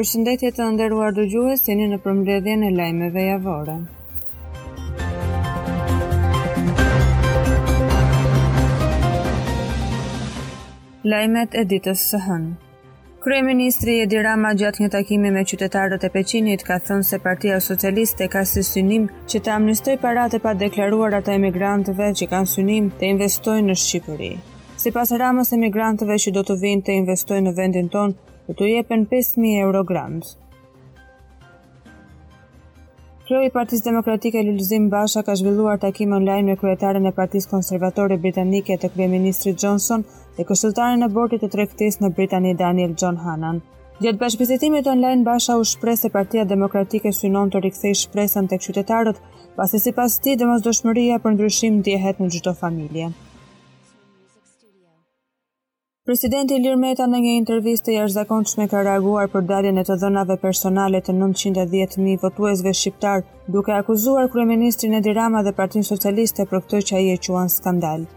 Përshëndetje të nderuar dëgjues, jeni në përmbledhjen e lajmeve javore. Lajmet e ditës së hënë. Kryeministri Edi Rama gjatë një takimi me qytetarët e Peqinit ka thënë se Partia Socialiste ka si synim që të amnistojë paratë e padeklaruara të emigrantëve që kanë synim të investojnë në Shqipëri. Sipas Ramës, emigrantëve që do të vijnë të investojnë në vendin tonë, do t'u jepen 5000 euro grant. Kreu i Partisë Demokratike Lulzim Basha ka zhvilluar takim online me kryetaren e Partisë Konservatore Britanike të kryeministrit Johnson dhe këshilltarin e bordit të tregtisë në Britani Daniel John Hannan. Gjatë bashkëbisedimit online Basha u shpreh se Partia Demokratike synon të rikthejë shpresën tek qytetarët, pasi sipas tij domosdoshmëria për ndryshim ndjehet në çdo familje. Presidenti Ilir Meta në një intervistë të jashtëzakonshme ka reaguar për daljen e të dhënave personale të 910.000 votuesve shqiptarë, duke akuzuar kryeministrin Edi Rama dhe Partinë Socialiste për këtë që ai e quan skandal.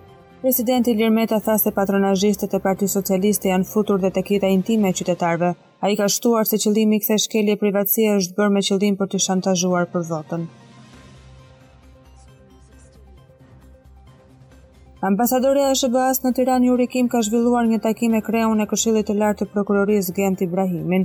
Presidenti Ilir Meta tha se patronazhistët e Partisë Socialiste janë futur dhe tek jeta intime e qytetarëve. Ai ka shtuar se qëllimi i kësaj shkelje privatësie është bërë me qëllim për t'i shantazhuar për votën. Ambasadorja e SHBA-s në Tiranë Yuri Kim ka zhvilluar një takim me kreun e Këshillit të Lartë të Prokurorisë Gent Ibrahimin.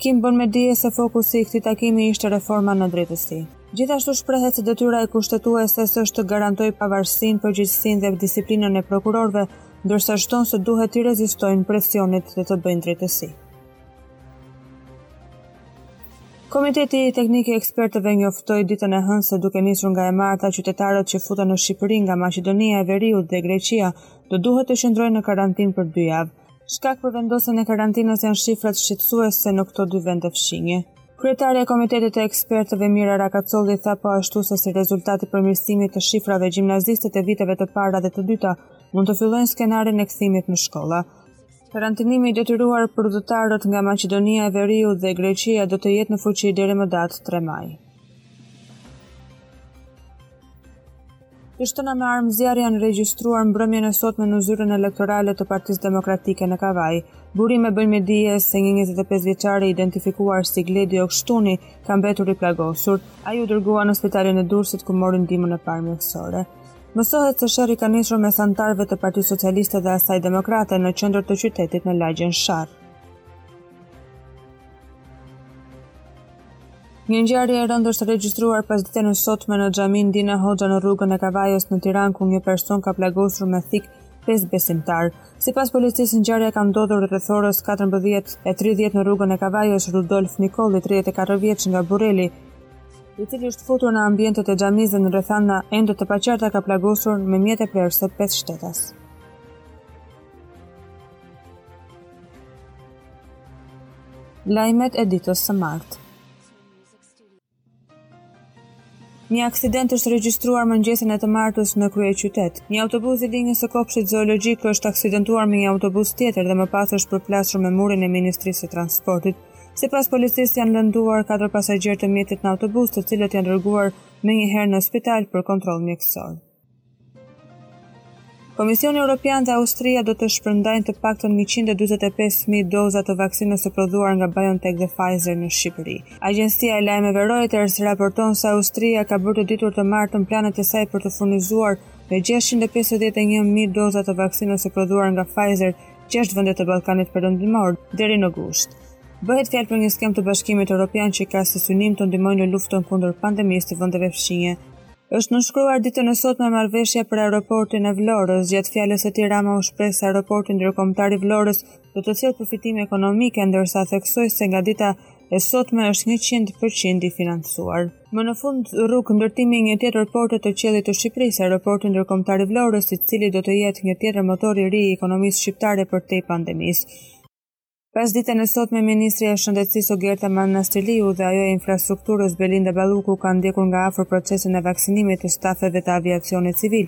Kim bën me dije se fokusi i këtij takimi ishte reforma në drejtësi. Gjithashtu shprehet se detyra e kushtetueses është të garantojë pavarësinë, përgjegjësinë dhe disiplinën e prokurorëve, ndërsa shton se duhet t'i rezistojnë presionit dhe të bëjnë drejtësi. Komiteti Teknik i Ekspertëve njoftoi ditën e hënë se duke nisur nga e marta, qytetarët që futen në Shqipëri nga Maqedonia e Veriut dhe Greqia do duhet të qëndrojnë në karantinë për dy javë. Shkak për vendosjen e karantinës janë shifrat shqetësuese në këto dy vende fqinje. Kryetarja e Komitetit të Ekspertëve Mira Rakacolli tha po ashtu se si rezultat i përmirësimit të shifrave gjimnazistët e viteve të para dhe të dyta mund të fillojnë skenarin e kthimit në shkolla. Karantinimi i detyruar për udhëtarët nga Maqedonia e Veriut dhe Greqia do të jetë në fuqi deri më datë 3 maj. Të shtëna me armë zjarri janë regjistruar mbrëmjen e sotme në zyrën elektorale të Partisë Demokratike në Kavajë. Burime bëjnë me dije se një 25-vjeçar i identifikuar si Gledi Okshtuni ka mbetur i plagosur. Ai u dërgua në spitalin e Durrësit ku mori ndihmën e parë mjekësore. Mësohet se sherri ka nisur mes anëtarëve të Partisë Socialiste dhe asaj Demokrate në qendër të qytetit në lagjen Sharr. Një ngjarje e rëndë është regjistruar pasditen e sotme në xhaminë Dine Hoxha në rrugën e Kavajës në Tiranë ku një person ka plagosur me thikë pesë besimtarë. Sipas policisë, ngjarja ka ndodhur rreth orës 14:30 në rrugën e Kavajës Rudolf Nikolli, 34 vjeç nga Burreli, i cili është futur në ambientet e xhamisë dhe në rrethana ende të paqarta ka plagosur me mjete prerëse pesë shtetas. Lajmet e ditës së martë. Një aksident është regjistruar mëngjesin e të martës në kryeqytet. Një autobus i linjës së kopshtit zoologjik është aksidentuar me një autobus tjetër dhe më pas është përplasur me murin e Ministrisë së Transportit. Sipas policisë janë lënduar katër pasagjerë të mjetit në autobus, të cilët janë dërguar menjëherë në spital për kontroll mjekësor. Komisioni Europian dhe Austria do të shpërndajnë të paktën 145.000 doza të vaksinës së prodhuar nga BioNTech dhe Pfizer në Shqipëri. Agjencia e lajmeve Reuters raporton se Austria ka bërë të ditur të martën planet e saj për të furnizuar me 651.000 doza të vaksinës së prodhuar nga Pfizer gjashtë vende të Ballkanit Perëndimor deri në gusht. Bëhet fjalë për një skemë të Bashkimit Europian që ka si synim të ndihmojë në luftën kundër pandemisë të vendeve fqinje. Është nënshkruar ditën e sotme marrëveshja për aeroportin e Vlorës. Gjatë fjalës së tij Rama u shpreh se aeroporti ndërkombëtar i Vlorës do të sjellë përfitime ekonomike, ndërsa theksoi se nga dita e sotme është 100% i financuar. Më në fund, rrugë ndërtimi një tjetër porte të qiellit të Shqipërisë, aeroporti ndërkombëtar i Vlorës, i cili do të jetë një tjetër motor i ri i ekonomisë shqiptare përtej pandemisë. Pasditen e sotme Ministrja e Shëndetësisë Ogerta Manastirliu dhe ajo e infrastrukturës Belinda Balluku kanë ndjekur nga afër procesin e vaksinimit të stafeve të aviacionit civil,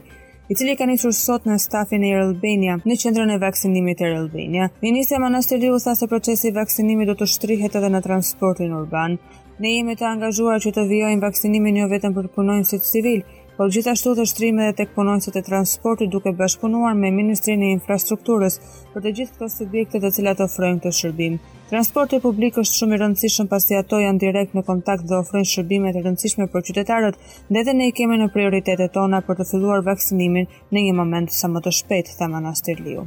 i cili ka nisur sot në stafin e Air Albania në qendrën e vaksinimit Air Albania. Ministrja Manastirliu tha se procesi i vaksinimit do të shtrihet edhe në transportin urban. Ne jemi të angazhuar që të vijojmë vaksinimin jo vetëm për punonjësit civilë, por gjithashtu ta shtrijmë edhe tek punonjësit e transportit duke bashkëpunuar me Ministrinë e Infrastrukturës për të gjithë këto subjekte të cilat ofrojnë këtë shërbim. Transporti publik është shumë i rëndësishëm pasi ato janë direkt në kontakt dhe ofrojnë shërbime të rëndësishme për qytetarët, Dhe ne i kemi në prioritetet tona për të filluar vaksinimin në një moment sa më të shpejt, tha Manastirliu.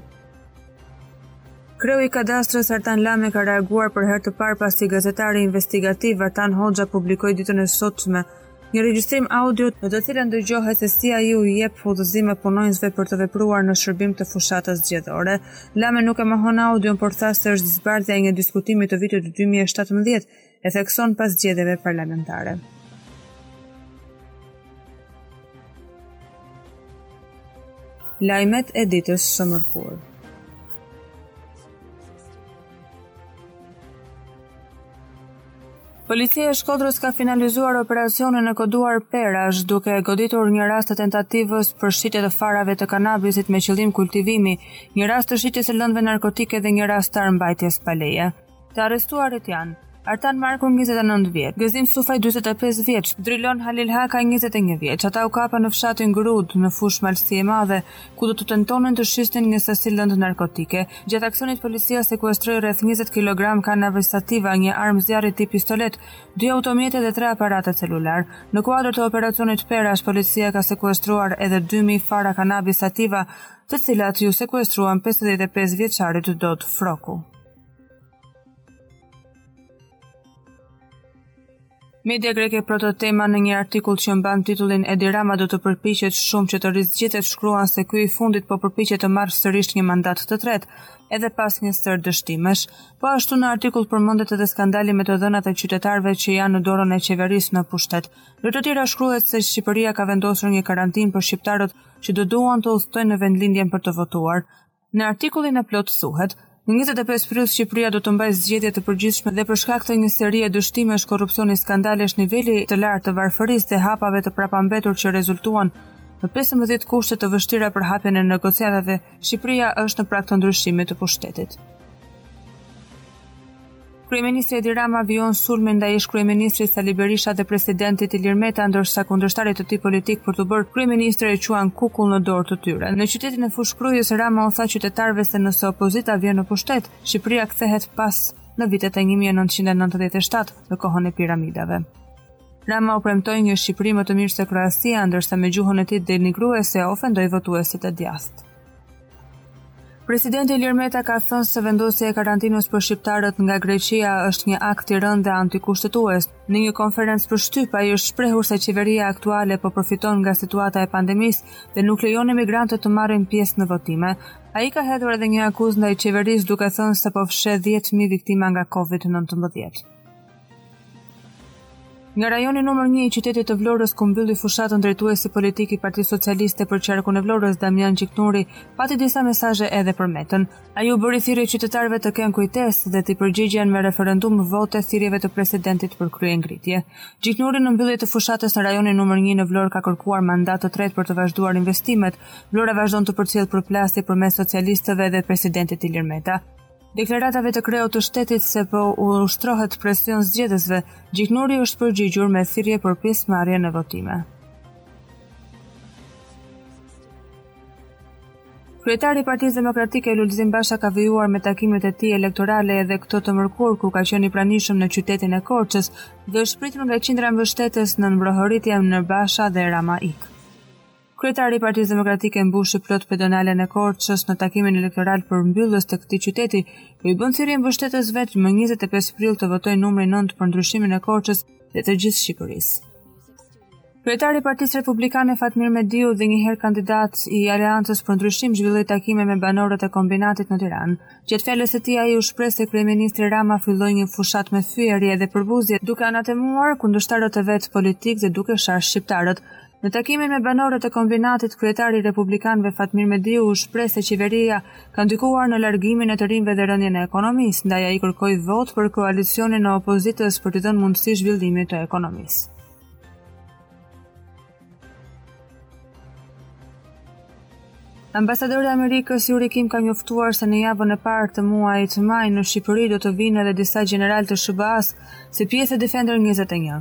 Kreu i kadastrës Artan Lame ka reaguar për herë të parë pasi gazetari investigativ Artan Hoxha publikoi ditën e sotme një regjistrim audio në të cilën dëgjohet se si ai u jep udhëzime punonjësve për të vepruar në shërbim të fushatës zgjedhore. Lame nuk e mohon audion, por tha se është zbardhje e një diskutimi të vitit 2017 e thekson pas zgjedhjeve parlamentare. Lajmet e ditës së mërkurë. Policia e Shkodrës ka finalizuar operacionin e koduar Perash, duke goditur një rast të tentativës për shitje të farave të kanabisit me qëllim kultivimi, një rast të shitjes së lëndëve narkotike dhe një rast të armbajtjes pa leje. Të arrestuarët janë Artan Marko 29 vjeç, Gëzim Sufaj 45 vjeç, Drilon Halil Haka 21 vjeç. Ata u kapën në fshatin Grudë Fushë, Malësi e Madhe, ku do të tentonin të shisnin një sasi lëndë narkotike. Gjatë aksionit policia sekuestroi rreth 20 kg kanabis sativa, një armë zjarri tip pistoletë, dy automjete dhe tre aparate celularë. Në kuadër të operacionit Perash, policia ka sekuestruar edhe 2000 fara kanabis sativa, të cilat iu sekuestruan 55 vjeçarit Dot Froku. Media greke Proto Tema në një artikull që mban titullin Edi Rama do të përpiqet shumë që të rizgjidhet shkruan se ky i fundit po përpiqet të marrë sërish një mandat të tretë, edhe pas një sërë dështimesh. Po ashtu në artikull përmendet edhe skandali me të dhënat e qytetarëve që janë në dorën e qeverisë në pushtet. Ndër të tjera shkruhet se Shqipëria ka vendosur një karantinë për shqiptarët që do duan të udhëtojnë në vendlindjen për të votuar. Në artikullin e plotë thuhet, Në 25 prill Shqipëria do të mbajë zgjedhje të përgjithshme dhe për shkak të një serie dështimesh korrupsioni skandalesh niveli të lartë të varfërisë dhe hapave të prapambetur që rezultuan në 15 kushte të vështira për hapjen e negociatave, Shqipëria është në prag të ndryshimit të pushtetit. Kryeministri Edi Rama vijon sulmet ndaj ish-kryeministrit Sali Berisha dhe presidentit Ilir Meta, ndërsa kundërshtarin e tij politik për t'u bërë kryeministër e quan kukull në dorë të tyre. Në qytetin e Fushë-Krujës, Rama u tha qytetarëve se nëse opozita vjen në pushtet, Shqipëria kthehet pas në vitet e 1997, në kohën e piramidave. Rama u premtoi një Shqipëri më të mirë se Kroacia, ndërsa me gjuhën e tij denigruese ofendoi votuesit e djathtë. Presidenti Ilir Meta ka thënë se vendosja e karantinës për shqiptarët nga Greqia është një akt i rëndë dhe antikushtetues. Në një konferencë për shtyp ai është shprehur se qeveria aktuale po përfiton nga situata e pandemisë dhe nuk lejon emigrantët të marrin pjesë në votime. Ai ka hedhur edhe një akuzë ndaj qeverisë duke thënë se po fsheh 10.000 viktima nga COVID-19. Nga rajoni numër 1 i qytetit të Vlorës ku mbylli fushatën drejtuesi politik i Partisë Socialiste për qarkun e Vlorës Damian Gjiknuri pati disa mesazhe edhe për Metën. Ai u bëri thirrje qytetarëve të kenë kujtesë dhe t'i përgjigjen me referendum vote thirrjeve të presidentit për kryengritje. Gjiknuri në mbyllje të fushatës në rajonin numër 1 në Vlorë ka kërkuar mandat të tretë për të vazhduar investimet. Vlora vazhdon të përcjellë përplasje përmes socialistëve dhe presidentit Ilir Meta. Deklaratave të kreut të shtetit se po u ushtrohet presion zgjedhësve, Gjiknuri është përgjigjur me thirrje për pjesëmarrje në votime. Kryetari i Partisë Demokratike Lulzim Basha ka vijuar me takimet e tij elektorale edhe këtë të mërkurë ku ka qenë i pranishëm në qytetin e Korçës dhe është pritur nga qindra mbështetës nën brohoritjen Basha dhe Rama ik. Kryetari i Partisë Demokratike mbushi plot pedonalen e Korçës në takimin elektoral përmbyllës të këtij qyteti, ku i bën thirrje mbështetësve më 25 prill të votojnë numrin 9 për ndryshimin e Korçës dhe të gjithë Shqipërisë. Kryetari i Partisë Republikane Fatmir Mediu dhe njëherë kandidat i Aleancës për Ndryshim zhvilloi takime me banorët e Kombinatit në Tiranë. Gjatë fjalës së tij ai u shpreh se kryeministri Rama filloi një fushatë me fyerje dhe përbuzje, duke anatemuar kundërshtarët e vet politikë dhe duke sharë shqiptarët. Në takimin me banorët e Kombinatit, kryetari i republikanëve Fatmir Mediu u shpreh se qeveria ka ndikuar në largimin e të rinjve dhe rënien e ekonomisë, ndaj ai kërkoi votë për koalicionin e opozitës për t'i dhënë mundësi zhvillimit të ekonomisë. Ambasadorja e Amerikës Yuri Kim ka njoftuar se në javën e parë të muajit maj në Shqipëri do të vijnë edhe disa gjeneralë të SHBA-s si pjesë e Defender 21.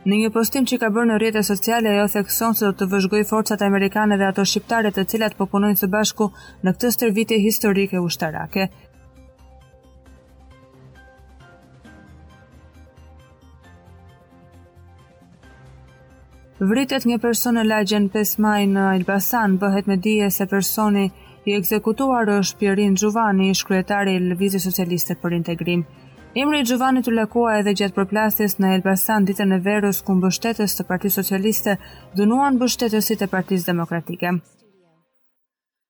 Në një postim që ka bërë në rrjete sociale, ajo thekson se do të vëzhgojë forcat amerikane dhe ato shqiptare të cilat po punojnë së bashku në këtë stërvitje historike ushtarake. Vritet një person në lagjen 5 Maji në Elbasan, bëhet me dije se personi i ekzekutuar është Pjerin Xhuvani, ish-kryetari i Lëvizjes Socialiste për Integrim. Emri i Xhuvanit u lakua edhe gjatë përplasjes në Elbasan ditën e verës ku mbështetës të Partisë Socialiste dhunuan mbështetësit e Partisë Demokratike.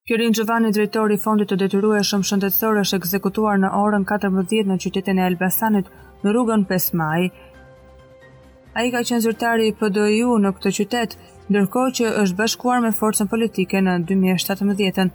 Pjerin Xhuvani, drejtor i fondit të detyrueshëm shëndetësor, është ekzekutuar në orën 14 në qytetin e Elbasanit në rrugën 5 Maji. Ai ka qenë zyrtar i PDIU në këtë qytet, ndërkohë që është bashkuar me forcën politike në 2017-ën,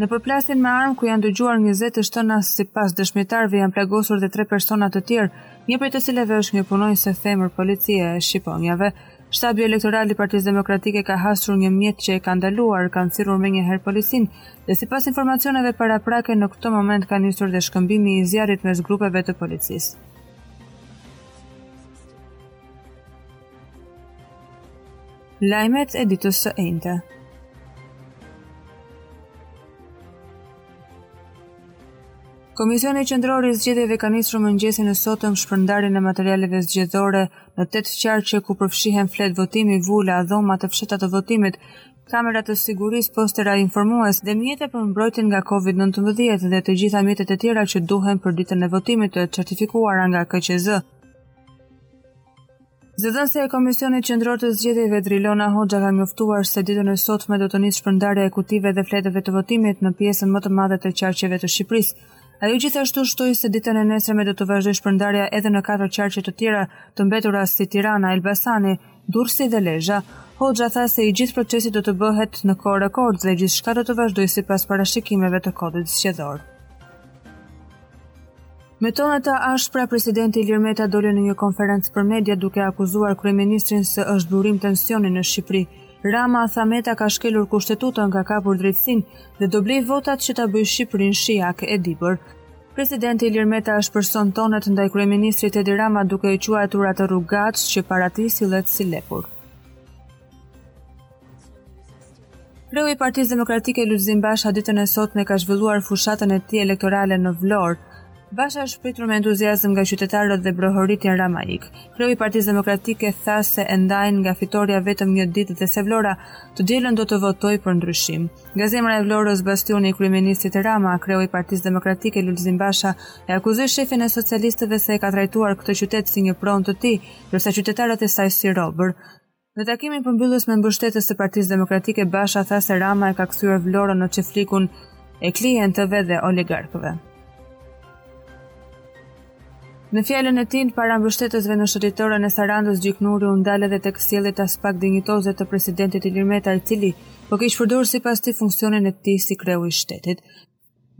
Në përplasjen me armë ku janë dëgjuar 20 të shtëna sipas dëshmitarëve janë plagosur dhe tre persona të tjerë, një prej të cilëve është një punonjëse femër policie e Shqiponjave. Shtabi elektoral i Partisë Demokratike ka hasur një mjet që e kanë ndaluar, kanë thirrur menjëherë policinë dhe sipas informacioneve paraprake në këtë moment ka nisur dhe shkëmbimi i zjarrit mes grupeve dhe policisë. Lajmet e ditës së enjte. Komisioni Qendror i Zgjedhjeve ka nisur mëngjesin e sotëm shpërndarjen e materialeve zgjedhore në tetë qarqe ku përfshihen fletë votimi, vula, dhoma të fshehta të votimit, kamera të sigurisë, postera informues dhe mjete për mbrojtjen nga COVID-19 dhe të gjitha mjetet e tjera që duhen për ditën e votimit të certifikuara nga KQZ. Zëdhënësja e Komisionit Qendror të Zgjedhjeve Drilona Hoxha ka njoftuar se ditën e sotme do të nisë shpërndarja e kutive dhe fletëve të votimit në pjesën më të madhe të qarqeve të Shqipërisë. Ajo gjithashtu shtoi se ditën e nesërme do të vazhdojë shpërndarja edhe në katër qarqe të tjera të mbetura si Tirana, Elbasani, Durrësi dhe Lezha. Hoxha tha se i gjithë procesi do të bëhet në kohë rekord dhe gjithçka do të vazhdojë sipas parashikimeve të kodit zgjedhor. Me tone të ashpra, presidenti Ilir Meta doli në një konferencë për media duke akuzuar kryeministrin se është burim tensioni në Shqipëri. Rama, tha Meta, ka shkelur kushtetutën, ka kapur drejtësinë dhe do blejë votat që ta bëjë Shqipërinë Shijak e Dibër. Presidenti Ilir Meta ashpërson tonet ndaj kryeministrit Edi Rama duke e quajtur atë rrugac që para tij sillet si lepur. Kreu i Partisë Demokratike Lulzim Basha ditën e sotme ka zhvilluar fushatën e tij elektorale në Vlorë. Basha është pritur me entuziazëm nga qytetarët dhe brohoritjen Rama ik. Kreu i Partisë Demokratike tha se e ndajnë nga fitorja vetëm një ditë dhe se Vlora të dielën do të votojë për ndryshim. Nga zemra e Vlorës, bastioni i kryeministrit Rama, kreu i Partisë Demokratike Lulzim Basha e akuzoi shefin e socialistëve se e ka trajtuar këtë qytet si një pronë të tij, ndërsa qytetarët e saj si robër. Në takimin përmbyllës me mbështetës të Partisë Demokratike, Basha tha se Rama e ka kthyer Vlorën në çeflikun e klientëve dhe oligarkëve. Në fjalën e tij para mbështetësve në shëtitoren e Sarandës Gjiknuri u ndal edhe tek sjelljet aspak dinjitoze të presidentit Ilir Meta, i cili po keqpërdor sipas tij funksionin e tij si kreu i shtetit.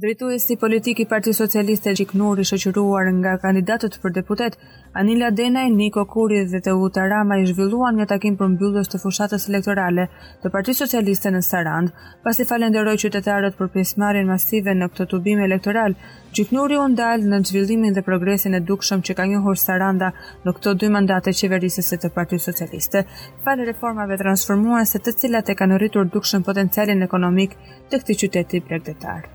Drejtuesi politik i Partisë Socialiste Gjiknuri shoqëruar nga kandidatët për deputetë, Anila Denaj, Niko Kuri dhe Teuta Ramaj zhvilluan një takim përmbyllës të fushatës elektorale të Partisë Socialiste në Sarandë. Pasi falënderoi qytetarët për pjesëmarrjen masive në këtë tubim elektoral, Gjiknuri u ndal në zhvillimin dhe progresin e dukshëm që ka njohur Saranda në këto dy mandate qeverisëse të Partisë Socialiste, falë reformave transformuese të cilat e kanë rritur dukshëm potencialin ekonomik të këtij qyteti bregdetar.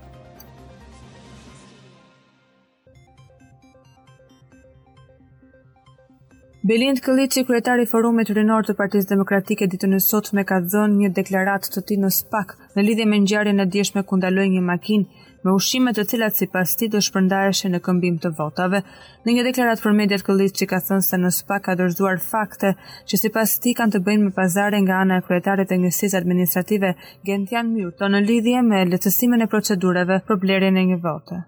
Belind Këlliçi, kryetari i forumit rinor të Partisë Demokratike ditën e sotme ka dhënë një deklaratë të tij në SPAK në lidhje me ngjarjen e djeshme ku ndaloi një makinë me ushqime të cilat sipas tij do shpërndaheshin në këmbim të votave. Në një deklaratë për mediat Këlliçi ka thënë se në SPAK ka dorëzuar fakte që sipas tij kanë të bëjnë me pazare nga ana e kryetarit të njësisë administrative Gentian Myrto në lidhje me lehtësimin e procedurave për blerjen e një vote.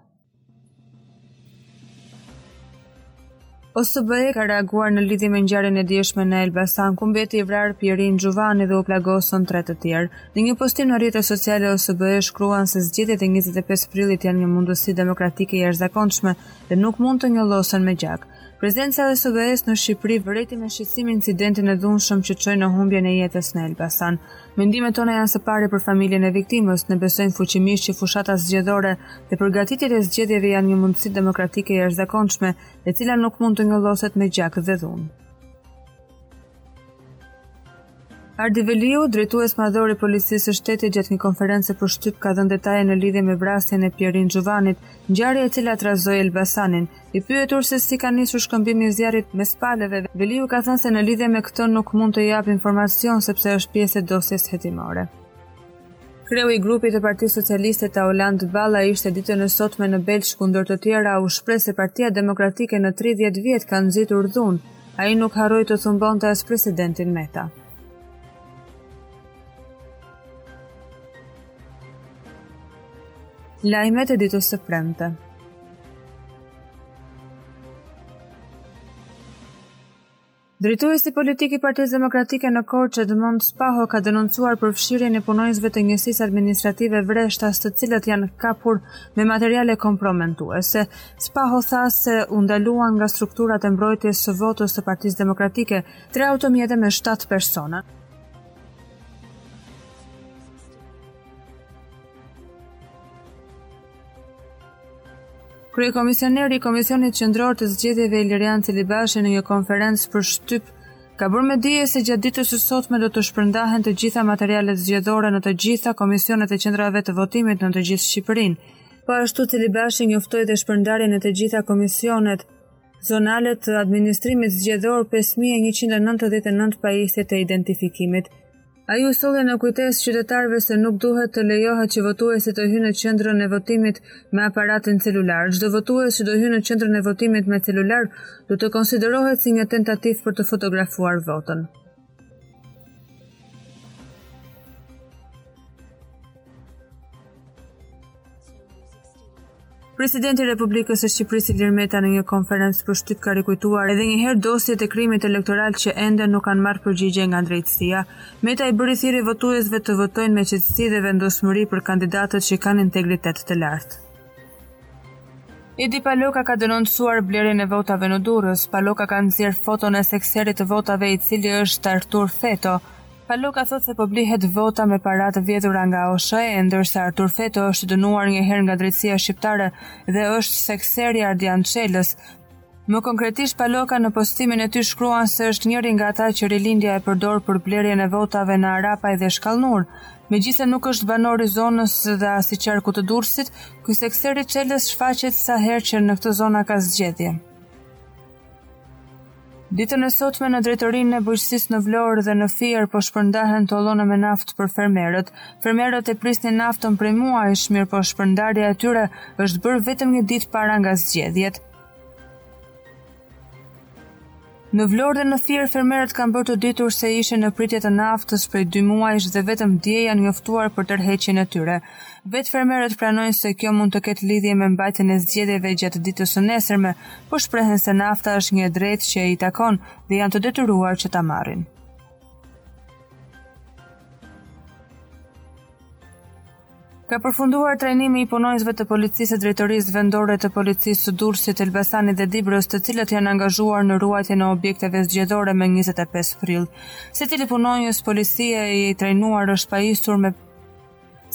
OSBE ka reaguar në lidhje me ngjarjen e djeshme në Elbasan, ku mbeti i vrarë Pjerin Xhuvani dhe u plagosën tre të tjerë. Në një postim në rrjetet sociale OSBE shkruan se zgjedhjet e 25 prillit janë një mundësi demokratike e jashtëzakonshme dhe nuk mund të njollosen me gjak. Prezenca e OSBE-së në Shqipëri vërejti me shqetësim incidentin e dhunshëm që çoi në humbjen e jetës në Elbasan. Mendimet tona janë së pari për familjen e viktimës, ne besojmë fuqimisht që fushata zgjedhore dhe përgatitjet e zgjedhjeve janë një mundësi demokratike e jashtëzakonshme, e cila nuk mund të njolloset me gjak dhe dhunë. Ardi Veliu, drejtues madhor i Policisë së Shtetit gjatë një konference për shtyp ka dhënë detaje në lidhje me vrasjen e Pjerin Xhuvanit, ngjarje e cila trazoi Elbasanin. I pyetur se si ka nisur shkëmbimi i zjarrit mes palëve, Veliu ka thënë se në lidhje me këtë nuk mund të japë informacion sepse është pjesë e dosjes hetimore. Kreu i grupit të Partisë Socialiste Taulant Balla ishte ditën e sotme në Belsh ku ndër të tjera u shpreh se Partia Demokratike në 30 vjet kanë nxitur dhunë. Ai nuk harroi të thumbonte as presidentin Meta. Lajmet e ditës së premte. Drejtuesi politik i Partisë Demokratike në Korçë, Edmond Spaho ka denoncuar përfshirjen e punonjësve të njësisë administrative Vreshtas, të cilët janë kapur me materiale komprometuese. Spaho tha se u ndaluan nga strukturat e mbrojtjes së votës së Partisë Demokratike tre automjete me 7 persona. Kryekomisioneri i Komisionit Qendror të Zgjedhjeve Ilirian Celibashi në një konferencë për shtyp ka bërë me dije se gjatë ditës së sotme do të shpërndahen të gjitha materialet zgjedhore në të gjitha komisionet e qendrave të votimit në të gjithë Shqipërinë. Po ashtu Celibashi njoftoi dhe shpërndarjen në të gjitha komisionet zonale të administrimit zgjedhor 5199 pajisje të identifikimit. Ai u solli në kujtesë qytetarëve se nuk duhet të lejohet që votuesit të hyjnë në qendrën e votimit me aparatin celular. Çdo votues që do hyjë në qendrën e votimit me celular do të konsiderohet si një tentativë për të fotografuar votën. Presidenti i Republikës së Shqipërisë Ilir Meta në një konferencë për shtyp ka rikujtuar edhe një herë dosjet e krimit elektoral që ende nuk kanë marrë përgjigje nga drejtësia. Meta i bëri thirrje votuesve të votojnë me qetësi dhe vendosmëri për kandidatët që kanë integritet të lartë. Edi Paloka ka denoncuar blerjen e votave në Durrës. Paloka ka nxjerr foton e sekserit të votave i cili është Artur Feto. Paloka thotë se po blihet vota me para të vjedhura nga OSHE, ndërsa Artur Feto është dënuar një herë nga drejtësia shqiptare dhe është sekser i Ardian Çelës. Më konkretisht Paloka në postimin e tij shkruan se është njëri nga ata që Rilindja e përdor për blerjen e votave në Arapaj dhe Shkallnur. Megjithëse nuk është banor i zonës dhe as i qarkut të Durrësit, ky sekser i Çelës shfaqet sa herë që në këtë zonë ka zgjedhje. Ditën e sotme në drejtorinë e bujqësisë në Vlorë dhe në Fier po shpërndahen tollona me naftë për fermerët. Fermerët e prisnin naftën prej muajsh, mirëpo shpërndarja e tyre është bërë vetëm një ditë para nga zgjedhjet. Në Vlorë dhe në Fier fermerët kanë bërë të ditur se ishin në pritje të naftës prej 2 muajsh dhe vetëm dje janë njoftuar për tërheqjen e tyre. Vetë fermerët pranojnë se kjo mund të ketë lidhje me mbajtjen e zgjedhjeve gjatë ditës së nesërme, por shprehen se nafta është një e drejtë që i takon dhe janë të detyruar që ta marrin. Ka përfunduar trajnimi i punonjësve të policisë së drejtorisë vendore të policisë së Durrësit, Elbasanit dhe Dibrës, të cilët janë angazhuar në ruajtjen e objekteve zgjedhore më 25 prill. Secili punonjës policie i trajnuar është pajisur me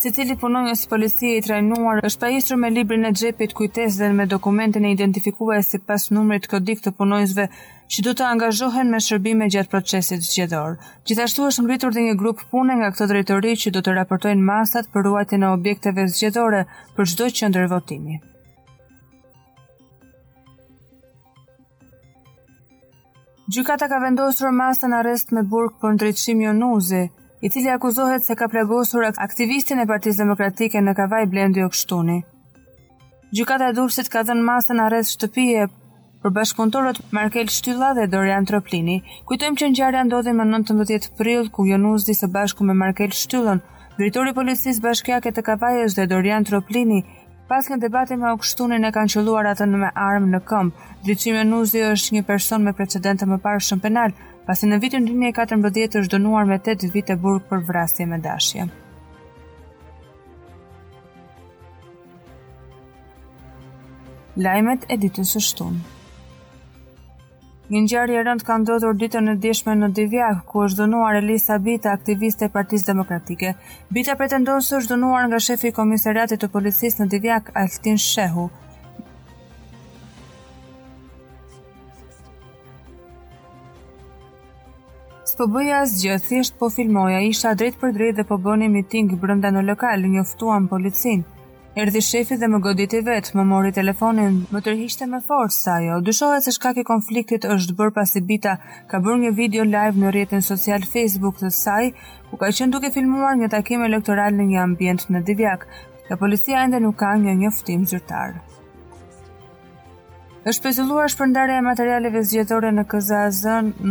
Secili punonjës policie i trajnuar është pajisur me librin e xhepit kujtesë dhe me dokumentin identifikues sipas numrit kodik të punonjësve që do të angazhohen me shërbime gjatë procesit zgjedhor. Gjithashtu është ngritur dhe një grup pune nga këto drejtori që do të raportojnë masat për ruajtjen e objekteve zgjedhore për çdo qendër votimi. Gjykata ka vendosur masën arrest me burg për Ndriçim Jonuzi, i cili akuzohet se ka plagosur aktivistin e Partisë Demokratike në Kavajë Blendi Okshtuni. Gjykata e Durrësit ka dhënë masën arrest shtëpie për bashkëpunëtorët Markel Shtylla dhe Dorian Troplini. Kujtojmë që ngjarja ndodhi më 19 prill ku Jonuzi së bashku me Markel Shtyllën, drejtori i policisë bashkiake të Kavajës dhe Dorian Troplini Pas një debati me Okshtunin e kanë qëlluar atë me armë në këmbë. Ndriçim Jonuzi është një person me precedent të mëparshëm penal, pasi në vitin 2014 është dënuar me 8 vite burg për vrasje me dashje. Lajmet e ditës së shtunë. Një ngjarje e rëndë ka ndodhur ditën e djeshme në Divjakë, ku është dhunuar Elisa Bita, aktiviste e Partisë Demokratike. Bita pretendon se është dhunuar nga shefi i Komisariatit të Policisë në Divjakë, Altin Shehu. S'po bëja asgjë, thjesht po filmoja, isha drejtpërdrejt dhe po bëni miting brenda në lokal, njoftuan policinë. Erdhi shefi dhe më goditi vetë, më mori telefonin, më tërhiqte me forcë, tha ajo. Dyshohet se shkak i konfliktit është bërë pasi Bita ka bërë një video live në rrjetin social Facebook të saj, ku ka qenë duke filmuar një takim elektoral në një ambient në Divjakë, dhe policia ende nuk ka një njoftim zyrtar. Është pezulluar shpërndarja e materialeve zgjedhore në KZAZ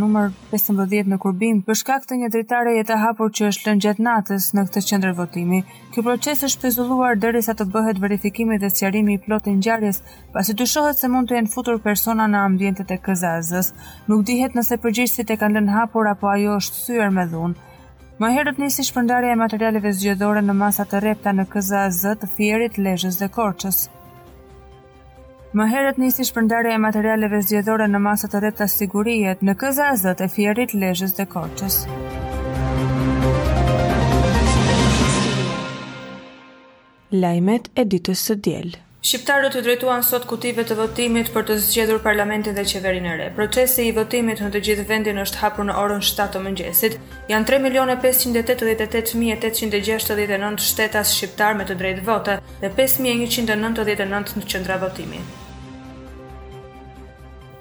numër 15 në Kurbin për shkak të një dritareje të hapur që është lënë gjatë natës në këtë qendër votimi. Ky proces është pezulluar derisa të bëhet verifikimi dhe sqarimi i plotë i ngjarjes, pasi dyshohet se mund të jenë futur persona në ambientet e KZAZ-së. Nuk dihet nëse përgjegjësit e kanë lënë hapur apo ajo është thyer me dhunë. Më herët nisi shpërndarja e materialeve zgjedhore në masa të rrepta në KZAZ-të e Fierit, Lezhës dhe Korçës. Më herët nisi shpërndarja e materialeve zgjedhore në masa të rrepta sigurie në KZAZ-të e Fierit, Lezhës dhe Korçës. Lajmet e ditës së diel. Shqiptarët iu drejtuan sot kutive të votimit për të zgjedhur parlamentin dhe qeverinë e re. Procesi i votimit në të gjithë vendin është hapur në orën 7 të mëngjesit. Janë 3 milionë 588 mijë 869 shtetas shqiptarë me të drejtë vote. dhe pesë mijë e njëqind e nëntëdhjetë e nëntë qendra votimi.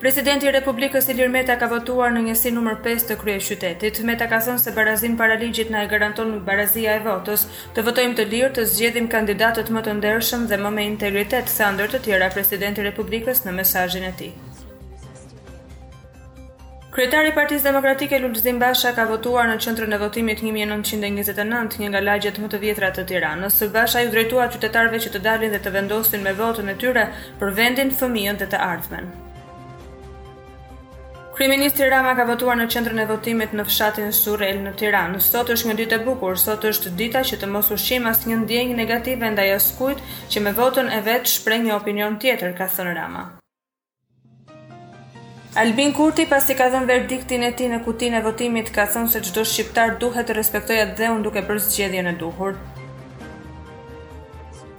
Presidenti i Republikës Ilir Meta ka votuar në njësinë numër 5 të kryeqytetit. Meta ka thënë se barazinë para ligjit na e garanton barazia e votës. Të votojmë të lirë, të zgjedhim kandidatët më të ndershëm dhe më me integritet, tha ndër të tjera presidenti i Republikës në mesazhin e tij. Kryetari i Partisë Demokratike Lulzim Basha ka votuar në qendrën e votimit 1929, një nga lagjet më të vjetra të Tiranës. Basha iu drejtua qytetarëve që të dalin dhe të vendosin me votën e tyre për vendin, fëmijët dhe të ardhmen. Kryeministri Rama ka votuar në qendrën e votimit në fshatin Surrel në Tiranë. Sot është një ditë e bukur, sot është dita që të mos ushqejmë asnjë ndjenjë negative ndaj askujt që me votën e vet shpreh një opinion tjetër, ka thënë Rama. Albin Kurti pasi ka dhënë verdiktin e tij në kutinë e votimit ka thënë se çdo shqiptar duhet të respektojë atdheun duke bërë zgjedhjen e duhur.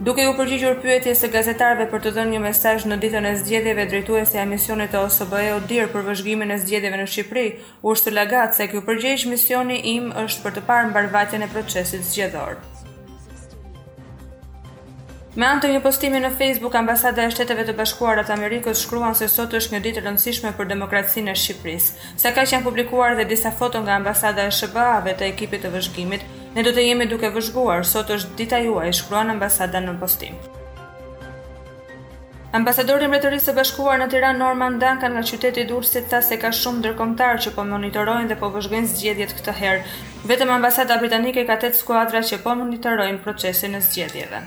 Duke iu përgjigjur pyetjes së gazetarëve për të dhënë një mesazh në ditën e zgjedhjeve, drejtuesja e misionit të OSBE ODIHR për vëzhgimin e zgjedhjeve në Shqipëri, Ursula Gacek, u përgjigj misioni im është për të parë mbarëvajtjen e procesit zgjedhor. Me anë të një postimi në Facebook, Ambasada e Shteteve të Bashkuara të Amerikës shkruan se sot është një ditë e rëndësishme për demokracinë e Shqipërisë. Sakaq janë publikuar dhe disa foto nga ambasada e SHBA-ve të ekipit të vëzhgimit. Ne do të jemi duke vëzhguar, sot është dita juaj, shkruan ambasada në postim. Ambasadori i Mbretërisë së Bashkuar në Tiranë Norman Duncan nga qyteti i Durrësit tha se ka shumë ndërkombëtarë që po monitorojnë dhe po vëzhgojnë zgjedhjet këtë herë. Vetëm ambasada britanike ka tetë skuadra që po monitorojnë procesin e zgjedhjeve.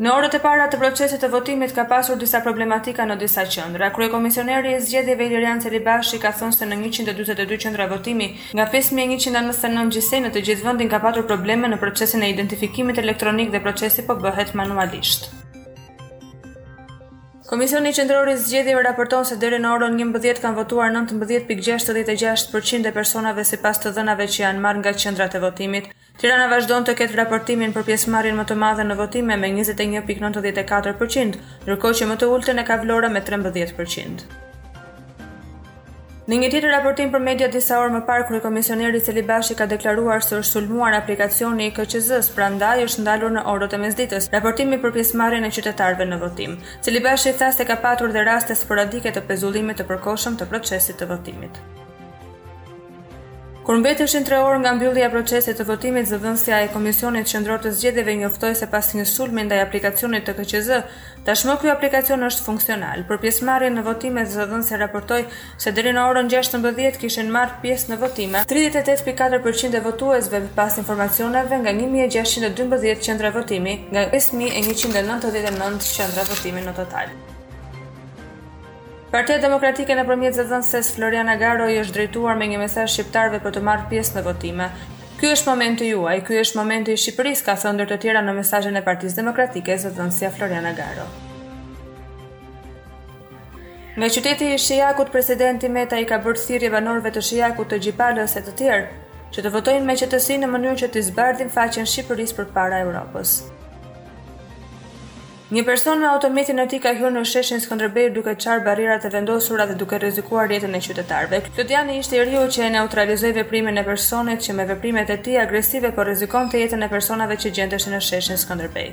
Në orët e para të procesit të votimit ka pasur disa problematika në disa qendra. Kryekomisioneri i zgjedhjeve Ilirian Celibashi ka thënë se në 142 qendra votimi Nga pesë mijë e njëqind e nëntëdhjetë e nëntë gjithsej në të gjithë vendin ka patur probleme në procesin e identifikimit elektronik dhe procesi po bëhet manualisht. Komisioni Qendror i Zgjedhjeve raporton se deri në orën 11 kanë votuar 19.66% e personave sipas të dhënave që janë marrë nga qendrat e votimit. Tirana vazhdon të ketë raportimin për pjesëmarrjen më të madhe në votime me njëzet e një pikë nëntëdhjetë e katër për qind, ndërkohë që më të ulëtën e ka Vlora me trembëdhjetë për qind. Në një tjetër raportim për media disa orë më parë, kryekomisioneri Celibashi ka deklaruar se është sulmuar aplikacioni i KQZ-së, prandaj është ndalur në orët e mesditës raportimi për pjesëmarrjen e qytetarëve në votim. Celibashi tha se ka patur dhe raste sporadike të pezullimit të përkohshëm të procesit të votimit. Kur mbeteshin 3 orë nga mbyllja e procesit të votimit, zëdhënësja e Komisionit Qendror të Zgjedhjeve njoftoi se pas një sulmi ndaj aplikacionit të KQZ, tashmë ky aplikacion është funksional. Për pjesëmarrjen në votime, zëdhënësja raportoi se deri në orën 16 kishin marrë pjesë në votime 38.4% e votuesve, pas informacioneve nga 1612 qendra votimi nga 5199 qendra votimi në total. Partia Demokratike nëpërmjet zëdhënëses Floriana Garo i është drejtuar me një mesazh shqiptarëve për të marrë pjesë në votime. Ky është momenti juaj, ky është momenti i Shqipërisë, ka thënë ndër të tjera në mesazhin e Partisë Demokratike zëdhënësja Floriana Garo. Nga qyteti i Shijakut, presidenti Meta i ka bërë thirrje banorëve të Shijakut, të Gjipalës e të tjerë, që të votojnë me qetësi në mënyrë që t'i zbardhim faqen Shqipërisë përpara Europës. Një person me automjetin e tij ka hyrë në sheshin Skënderbej duke çarë barrierat e vendosura dhe duke rrezikuar jetën e qytetarëve. Klodiani ishte i riu që e neutralizoi veprimin e personit që me veprimet e tij agresive po rrezikonte jetën e personave që gjendeshin në sheshin Skënderbej.